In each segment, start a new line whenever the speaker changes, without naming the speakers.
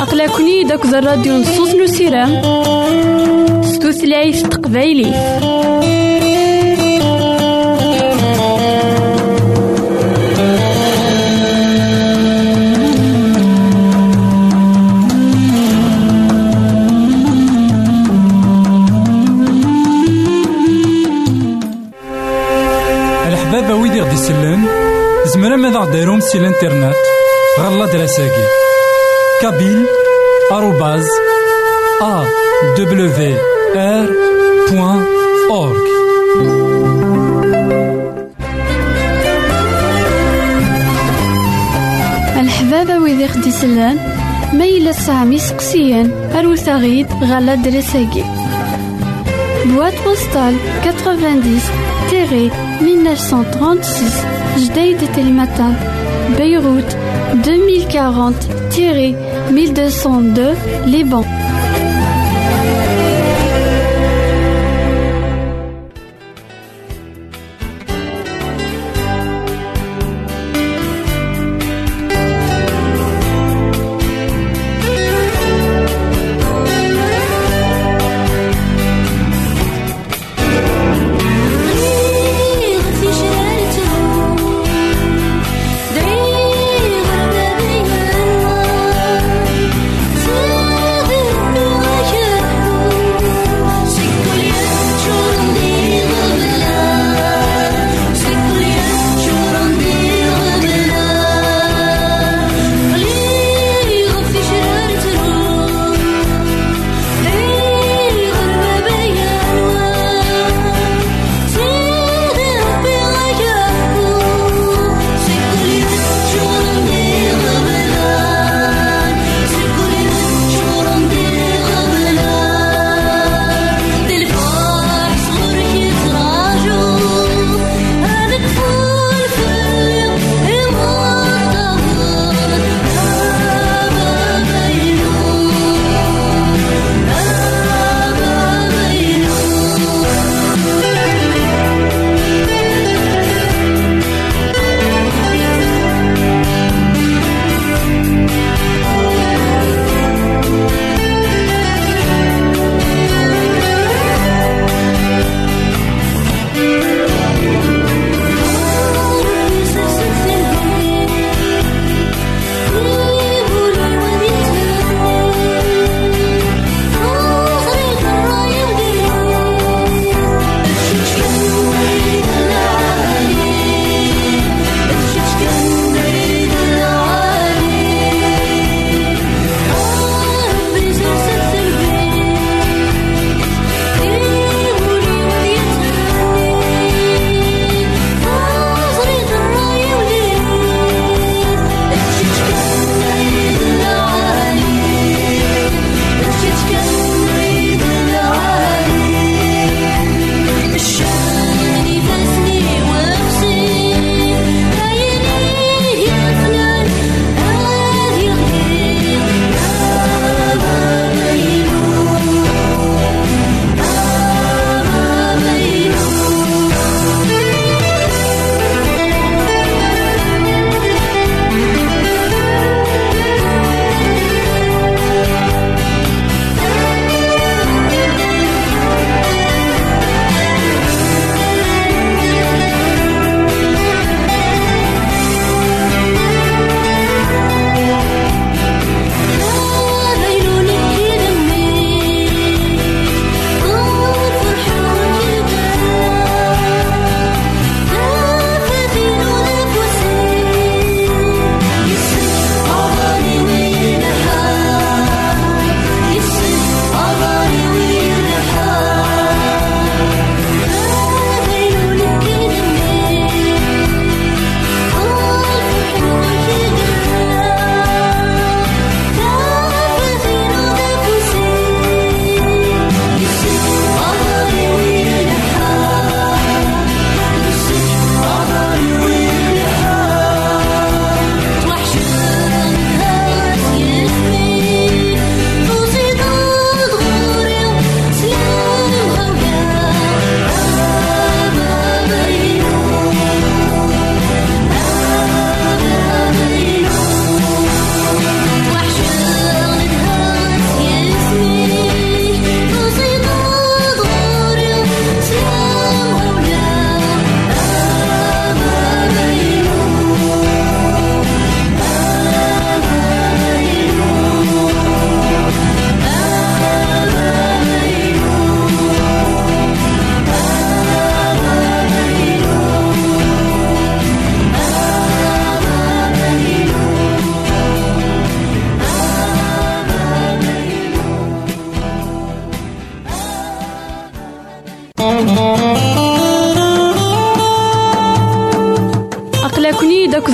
أقلكني داك الراديو نصوص نسيرام ستوثلايف تقبايلي
ماذا غديرهم سي الانترنت غالا دراساكي كابيل آروباز أ دبليو آر بوان أورك
الحبابة ويدي خدي سلان ميلا سامي سقسيان أروثاغيد غالا دراساكي Boîte postale 90-1936 Jdeï de Télématin Beyrouth 2040-1202 Liban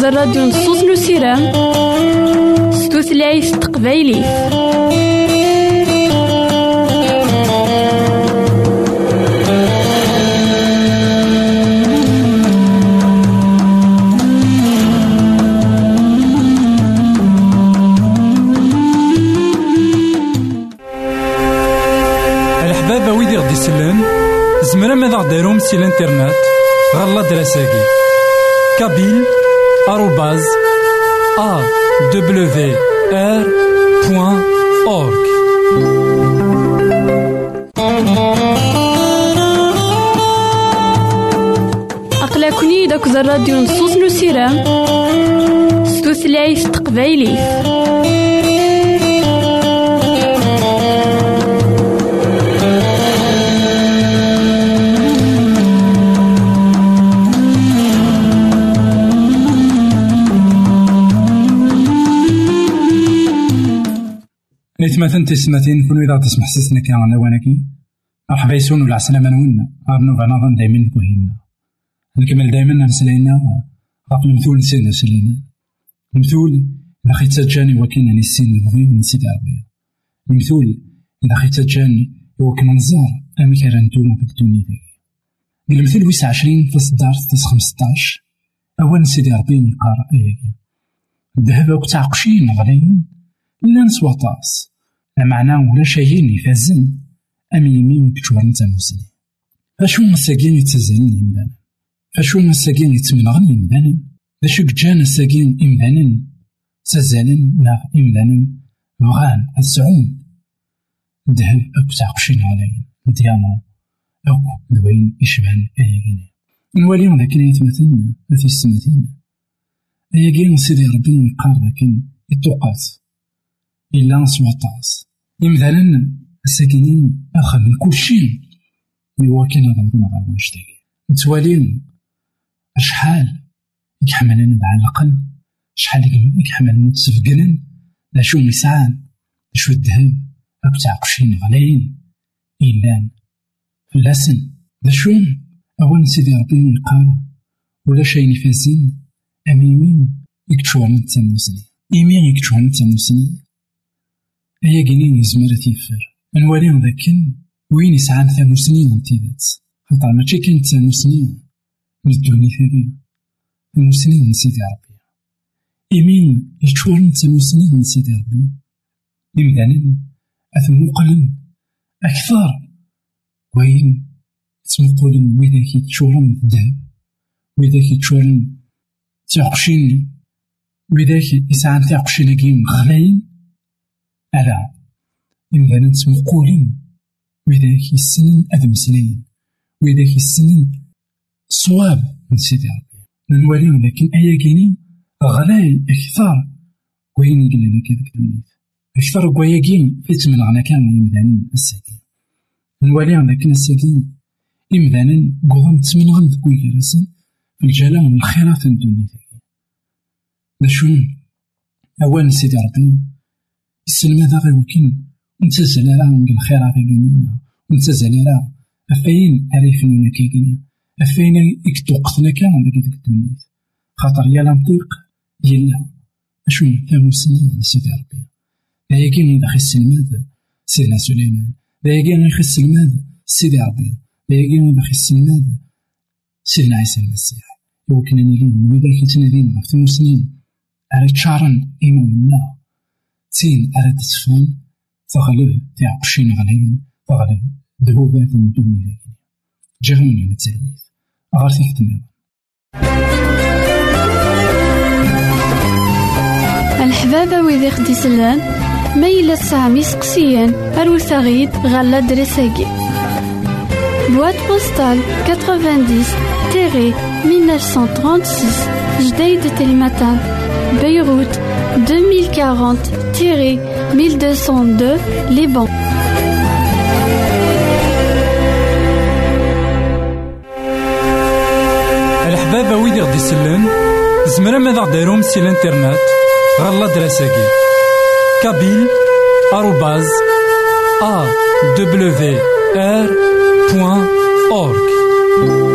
الراديو نصوص نو
ويدي غدي يسلن زمرا ماذا غديرهم سي الانترنت؟ غالا دراساكي. كابيل. بوان أورك
أقلكني داك الراديو نصوص نو سيرام ستوثلايف تقبايلي
نتمثل تسمتين كل إذا تسمح سيسنا كان ونكي مرحبا يسون ولا عسلامة نونا أرنو بنظن دايما كوهينا نكمل دايما نسلينا غاف المثول نسينا سلينا المثول إذا خيت تجاني وكينا نسين نبغي ونسيت ربي المثول إذا خيت تجاني وكنا نزار. أمي كان نتوما في الدنيا المثل ويس عشرين في صدار تس خمسطاش. أول سيدي ربي نقارا أياكي الذهب وقت تعقشين غاليين لا نسوى طاس. معناه ولا شيء يفازن أم يمين كتور نتا مسلم فاشو مساكين يتزالن يمدانا فاشو مساكين يتمنغن يمدانا فاشو جان الساكين إمدانا؟ تزالن لا إمدانا. بغان السعون ذهب أكو تعقشين عليهم دياما أكو دوين يشبهن أياكيني نولي ولكن يتمثلنا في السماتين أياكين سيدي ربي يقار لكن يتوقات إلا نسوى طاس. إمثالا الساكنين أخا من كل شيء إوا كان ضربنا غير ونشتاقي نتوالين شحال يحملنا دع العقل شحال لا شو مسعان شو الذهب أك تعقشين غلايين إلا فلاسن. ذا شو أول سيدي ربي يقال ولا شيء يفازن أميمين. يكتشوها نتسموسني إيمين يكتشوها نتسموسني أيا قنين يزمر تيفر نواليهم ذاكن وين يسعان ثانو سنين من تيدات. خاطر ماشي كان ثانو سنين من الدنيا ثانية ثانو سنين من سيدي ربي إيمين يتشورن ثانو سنين من سيدي ربي إمدانا أثم قلن أكثر. وين تمقولن ويداك يتشورن الذهب ويداك يتشورن تعقشين ويداك يسعان تعقشين كيم غلاين ألا إمدانا تمقولن ويداك يسنن أد مسلين ويداك يسنن صواب من سيدي ربي. نواليهم لكن أيا كيني غلاي أكثر وين يقلنا كذاك الدنيا أكثر كواياكين تمنعنا كان يمدانا الساكين. نواليهم لكن الساكين إمدانا قوضم تمنغن ذكوي كراسن في الجلال من الخيرات الدنيا باشون أولا سيدي ربي غير وكين نتزل راه نقل الخيرات كينينا ونتزل راه أفاين عريفنا كيكينا أفاين يكتو وقتنا كان ديك ديك الدنيا خاطر يا لنطيق يلا أشو نفهم سنين سيدي ربي. لا يكين إذا خس الماد سيدنا سليمان. لا يكين إذا خس الماد سيدي ربي. لا يكين إذا خس الماد سيدنا عيسى المسيح. يوكنا نيلين وإذا كنتنا دينا في المسنين أريد شعرا إيماننا. تين أريد تسفون تغلب تعقشين غلين تغلب ذهوبات من دون ذلك جرمنا نتسلويث غير تختم
الحبابة ويدي خدي سلان ميلا سامي سقسيان أروت غيد غالا بواد بوستال 90 تيري 1936 جديد تلمتان بيروت. 2040 تيري 1202 لبنان
الحبابة ويدي غدي يسلن زمرا ماذا غديرهم سي الإنترنت غالا دراساكي كابيل آروباز أ دبليو آر بوان أورك.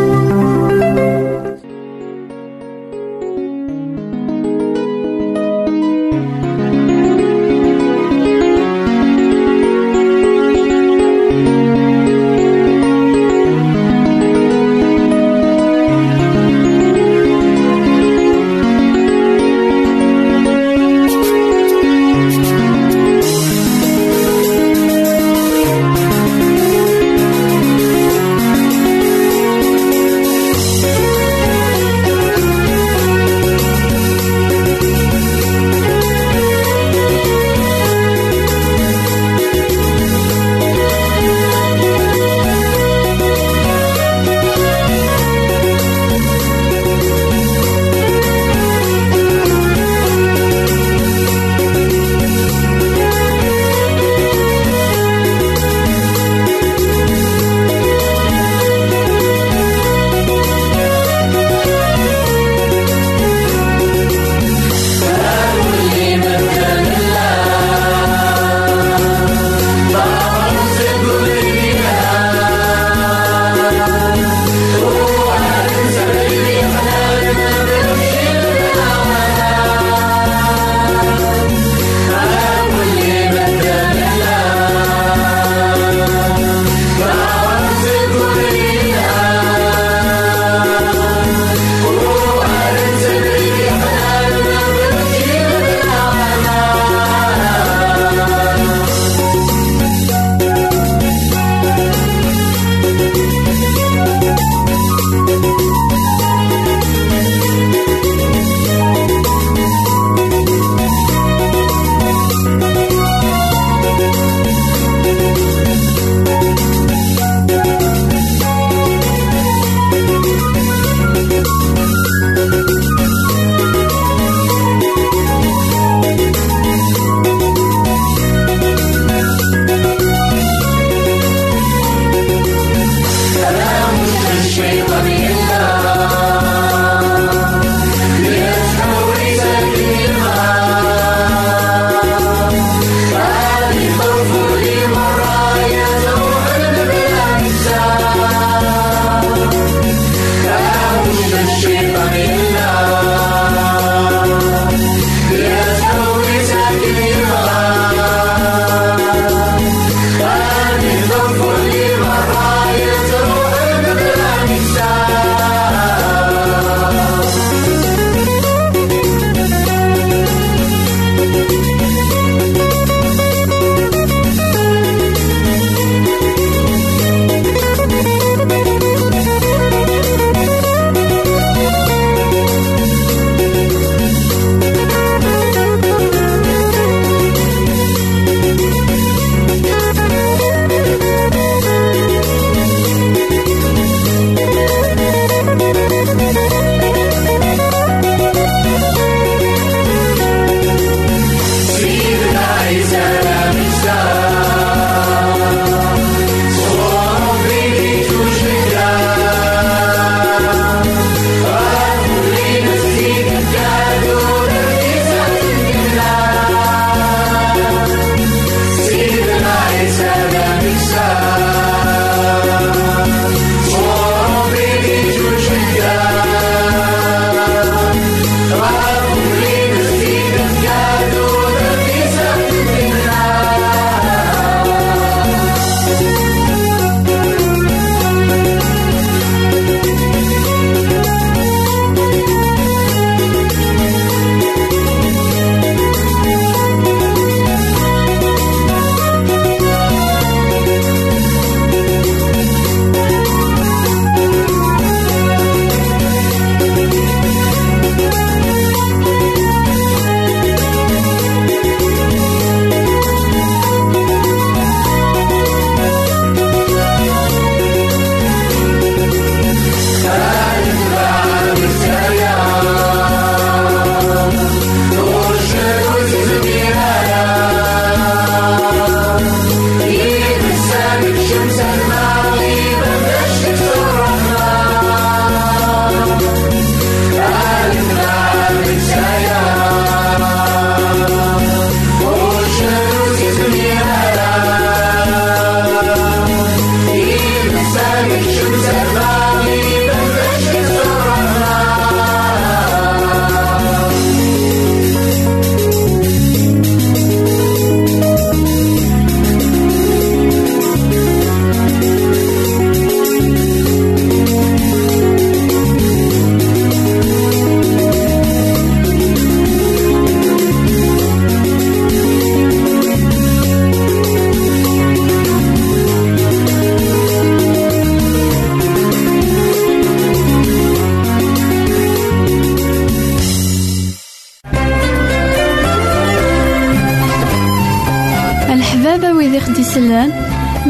Baba wid i ɣ-d-isellen,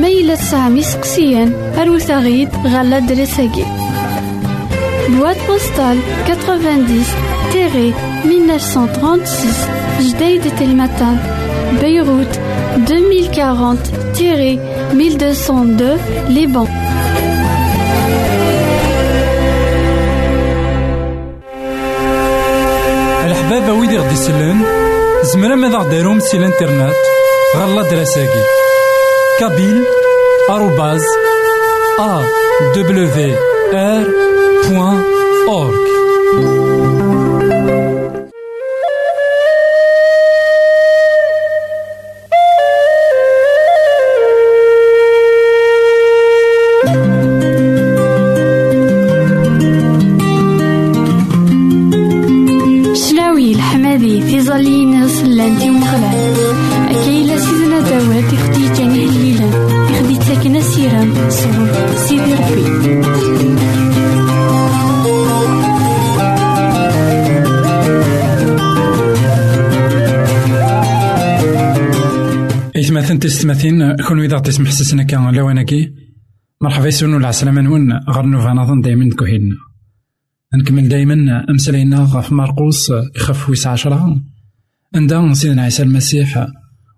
ma yella tesɛam iseqsiyen, arut aɣ-d ɣer l'adresse-agi. Boîte postale 90-1936 Jdeï de Telmatan, Beyrouth 2040-1202 Liban.
الحبابة ويدي غدي يسلن زمرا ماذا غديرهم سي الانترنت غالا دراساكي كابيل آروباز أ دبليو آر بوان أورك
نبي في ظلين سلانتي مخلا أكي لا سيدنا داوات يخدي جاني الليلة يخدي تاكنا سيرا سرور سيدي ربي.
إيث ثنتي تستمثين كون وإذا تسمح سسنا كان لوانكي مرحبا يسون العسلامة نون غرنو نظن دايما كوهيدنا نكمل دايما أمسلينا غف مرقوس يخف ويس عشرة. عندها سيدنا عيسى المسيح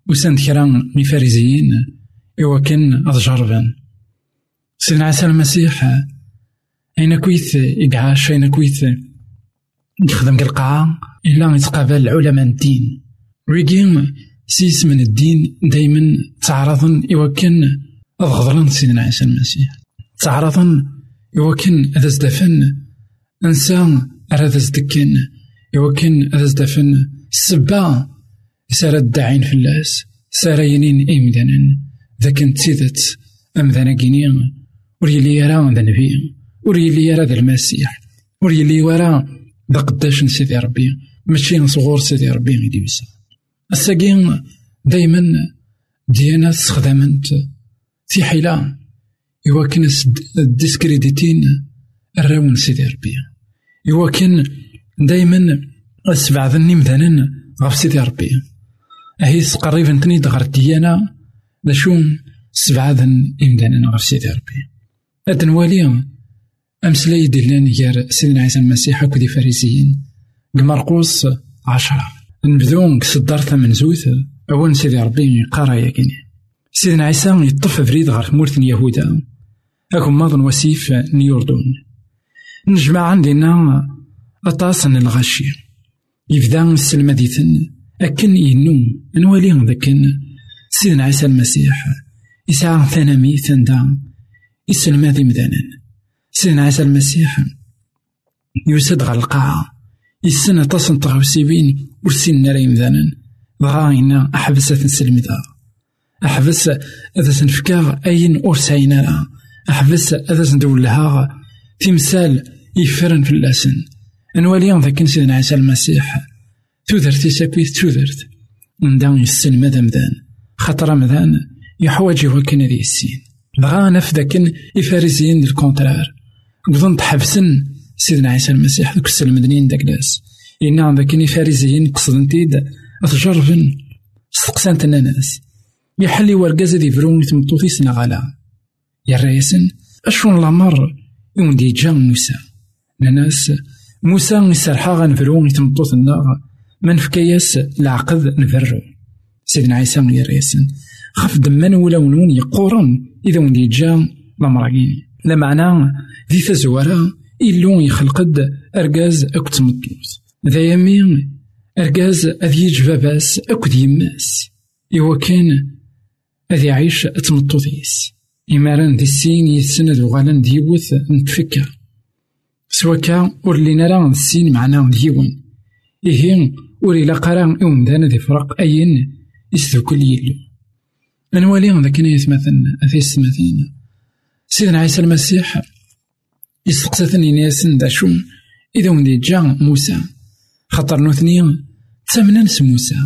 وسند كرا مفارزيين إوا كان أضجربان سيدنا عيسى المسيح أين كويت إقعاش أين كويت يخدم كالقاعة إلا يتقابل علماء الدين. ويجي سيس من الدين دايما تعرضن إوا كان أضغضرن سيدنا عيسى المسيح. تعرضن إوا كان أذا زدفن إنسان أراد زدكن إوا كان أذا زدفن السبا سارة الداعين في اللاس سارة ينين إمدانا ذاك تيدت أمذانا كينيا وريلي يرى ذا نبي وريلي يرى ذا المسيح وريلي ورا ذا قداش سيدي ربي ماشي صغور سيدي ربي غيدي يوسف. الساقين دايما ديانا استخدمت في حيلة إوا كان الديسكريديتين الراون سيدي ربي. إوا كان دايما السبع ذني مثلا غف سيدي ربي. أهي قريبا تنيد غير ديانا لا شو ذن إمدانا غف سيدي ربي. أدنوالي أمسلاي دلان غير سيدنا عيسى المسيح أكو دي فارسيين. مرقوس عشرة. نبدو صدار من زوث أول سيدي ربي قارا ياكيني سيدنا عيسى يطف فريد غير مورث يهودا. أكو ماضن وسيف نيوردون. نجمع عندنا أطاس الغشي. يبدا السلمة ديثن أكن ينو نوالي ذاك سيدنا عيسى المسيح. يسعى ثناميث دا السلمة ذي مدانا سيدنا عيسى المسيح. يوسد غير القاعة يسن تصن تغوسيبين. ورسين ناري مدانا بغاينا أحبس تنسلم دا أحبس أذا سنفكا أين أرساينا لا أحبس أذا سندولها تمثال يفرن في اللسن نوالي ذاك سيدنا عيسى المسيح. تودرت يساكويت تودرت من داون يسن مدام دان خاطر مدان يحواج يوكن ذي السين. بغا نفداكن يفارزيين الكونترار. قضن تحبسن سيدنا عيسى المسيح ذوك السلم مدنيين داكلاس إنا ذاكن يفارزيين قصدن تيد أتجربن. استقسانت الناس يحلي ورقاز ذي فرون تمطوطي سنا غالا يا الرئيسن أشون لامر يوم دي جا موسى. ناس موسى يسرحا غنفرو يتمطوط النار. من فكاياس العقد نفرو سيدنا عيسى من يريسن. خف دمان ولا ونون يقورن إذا وندي جا لامراكيني لا معنى ذي تزوارا إلو يخلقد أرقاز أكو تمطوط ذا يمين أرقاز أذ يج باباس أكو يماس. إوا كان أذ يعيش تمطوطيس إماران دي السين يتسند وغالا ديوث نتفكر. سوا كا ور لينا راه السين معنا ديوان إيه ور إلا قرا إومدان ذي فرق أين يستوكل يلو. أنوالي ذاك يتمثل أثي السماثين سيدنا عيسى المسيح يستقسثني ناسن دا شو إذا وندي جا موسى. خاطر نوثني تسمنا نس موسى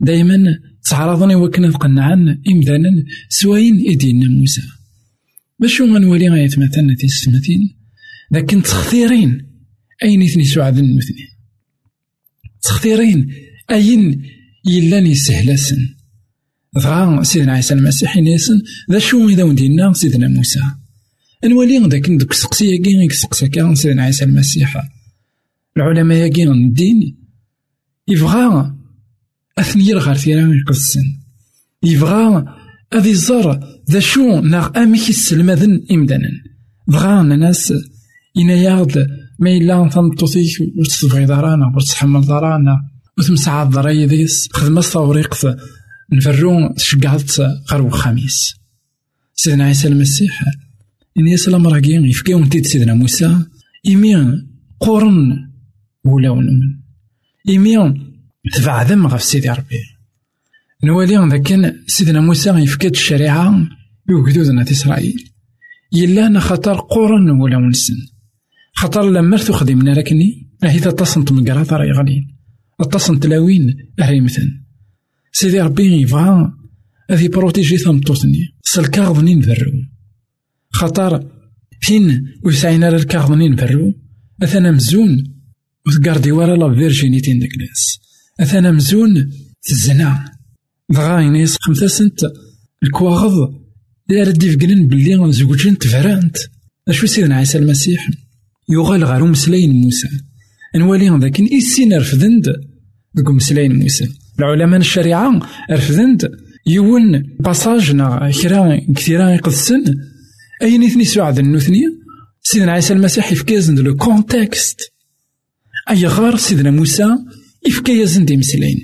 دايما تعرضني وكنا قنعان إمدانا سواين إدينا موسى باش غنولي غيتمثلنا في السماثين لكن تختيرين أين اثني سعاد المثنين تختيرين أين يلان يسهلسن دغا سيدنا عيسى المسيح ينسن ذا شو إذا ودينا سيدنا موسى نولي ذاك ديك السقسية كي سقسا كان سيدنا عيسى المسيح العلماء ياكي الدين يبغى أثني غير ثيرا يقصن يبغى أذي زر ذا شو ناغ أميك السلمذن إمدانا بغا الناس يناياض ما إلا تنطوطيك وتتبغي ضرانا وتتحمل ضرانا وتمسعى ضراي ديس خدمة توريق نفرو تشقعت غير خميس سيدنا عيسى المسيح إن يسلم راكي يفكيهم تيد سيدنا موسى. إمي قرن ولا ونمن إمي تبعدم غف سيدي ربي. نوالي ذا كان سيدنا موسى يفكد الشريعة يوجدودنا إسرائيل. يلا خطر قرن ولا ونسن. خطر لما خدمنا لكني راهي تتصنت من قراطة راهي غالين اتصنت لاوين مثل سيدي ربي يبغى هذي بروتيجي ثمطوتني سالكاغضني نفرو خطر فين ويسعينا للكاغضني نفرو أثنا مزون وتقاردي ورا لا فيرجينيتي ندكلاس أثنا مزون تزنا دغا ينيس خمسة سنت. الكواغض لا ردي فقلن بلي زوجين تفرانت أشو سيدنا عيسى المسيح؟ يغال غير مسلين موسى. نوالي ذاك إيسين رفدند ذوك مسلين موسى. العلماء الشريعة رفدند يون باساج نا كرا كثيرا يقدسن. أين اثني سعد النوثني سيدنا عيسى المسيح يفكازن لو كونتكست أي غار سيدنا موسى يفكازن دي مسلين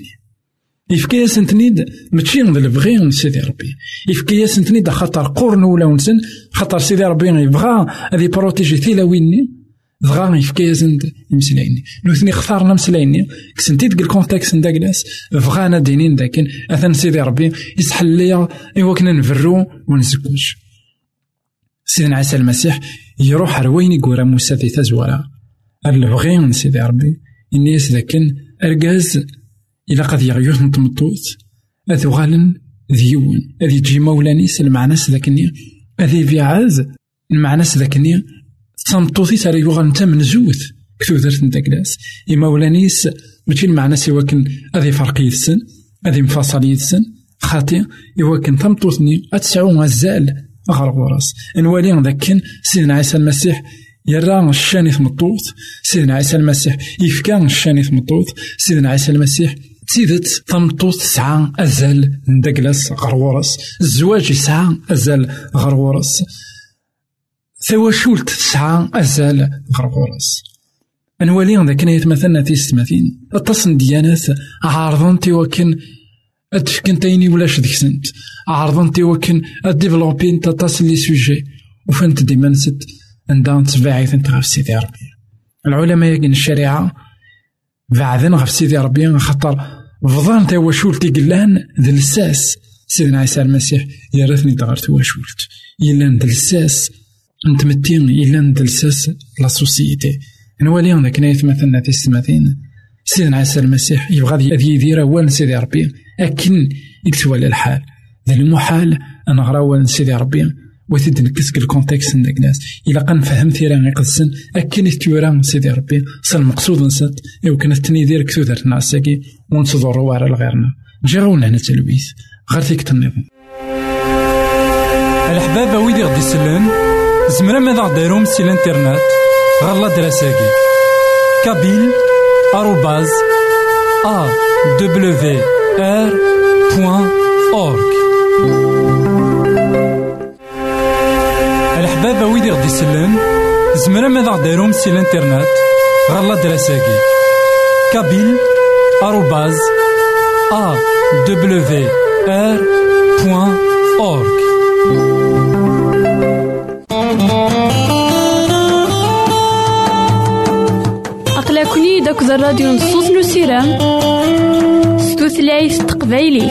يفكي تنيد ماشي ذا البغي سيدي ربي يفكي تنيد خاطر قرن ولا ونسن خاطر سيدي ربي يبغى هذي بروتيجي تيلاويني بغا يفكي زند يمسلايني نوثني اختارنا مسلايني كسنتي ديك الكونتكست نداكلاس بغانا دينين داكن اثن سيدي ربي يسحل ليا ايوا كنا نفرو ونزكوش سيدنا عيسى المسيح يروح روين يقول موسى في تزورا البغي سيدي ربي إني ذاكن أرجاز إلا قد يغيوث نتمطوط أذ غالن ذيون أذ يجي مولانيس المعناس ذاكني أذ يبيعاز المعناس ذاكني تمطوطي ساري يغال نتا من زوث. كتو درت نداكلاس إما ولانيس ماشي المعنى سوا كن أذي فرقي يتسن أذي مفاصل يتسن. خاطي إوا كن تمطوطني أتسعو غزال غير غراس نوالي ذاك سيدنا عيسى المسيح يرى الشاني ثمطوط سيدنا عيسى المسيح يفكا الشاني ثمطوط سيدنا عيسى المسيح تيدت تمطوط تسعى أزال ندقلس غرورس الزواج يسعى أزال غرورس ثواشولت تسعى أزال غرورس. نوالي ذاك يتمثلنا في ستماثين اتصن ديانات عارضن تيوكن أتفكن تايني ولاش ديكسنت عارضن تيوكن أديفلوبين تتصل لي سوجي وفنت ديما نسد عندها تبعيث انت غف سيدي ربي العلماء يقين الشريعة بعدين غف سيدي ربي خاطر فضان تا واشولتي قلان ذي الساس سيدنا عيسى المسيح يرثني تغار تواشولت يلان ذي الساس نتمتين يلان ذي الساس لا سوسيتي. نوالي ذاك نايت مثلنا في السماثين سيدنا عيسى المسيح يبغى يدير وال سيدي ربي أكن يكتوى الحال ذا المحال أنا غرا سيدي ربي وثيد نكسك الكونتكست نداك ناس. إلا قا نفهم ثيرا غيقدسن أكن تيورا سيدي ربي. صار المقصود نسات إو كانت تني دير كتو دارت نعساكي ونتضروا على لغيرنا جي هنا تلويث غير فيك النظام
الحبابة ويدي غدي يسلن زمرا ماذا غديرهم سي الإنترنت. غالا دراساكي. كابيل آروباز أ دبليو آر بوان أورك ويدي غدي يسلن زمرا ماذا غديرهم سي الانترنت غالا دراساكي كابيل آروباز أ دبليو آر بوان أورك
أقلكني داك الراديو نصوص نسيرام ستوثلايف تقبايلي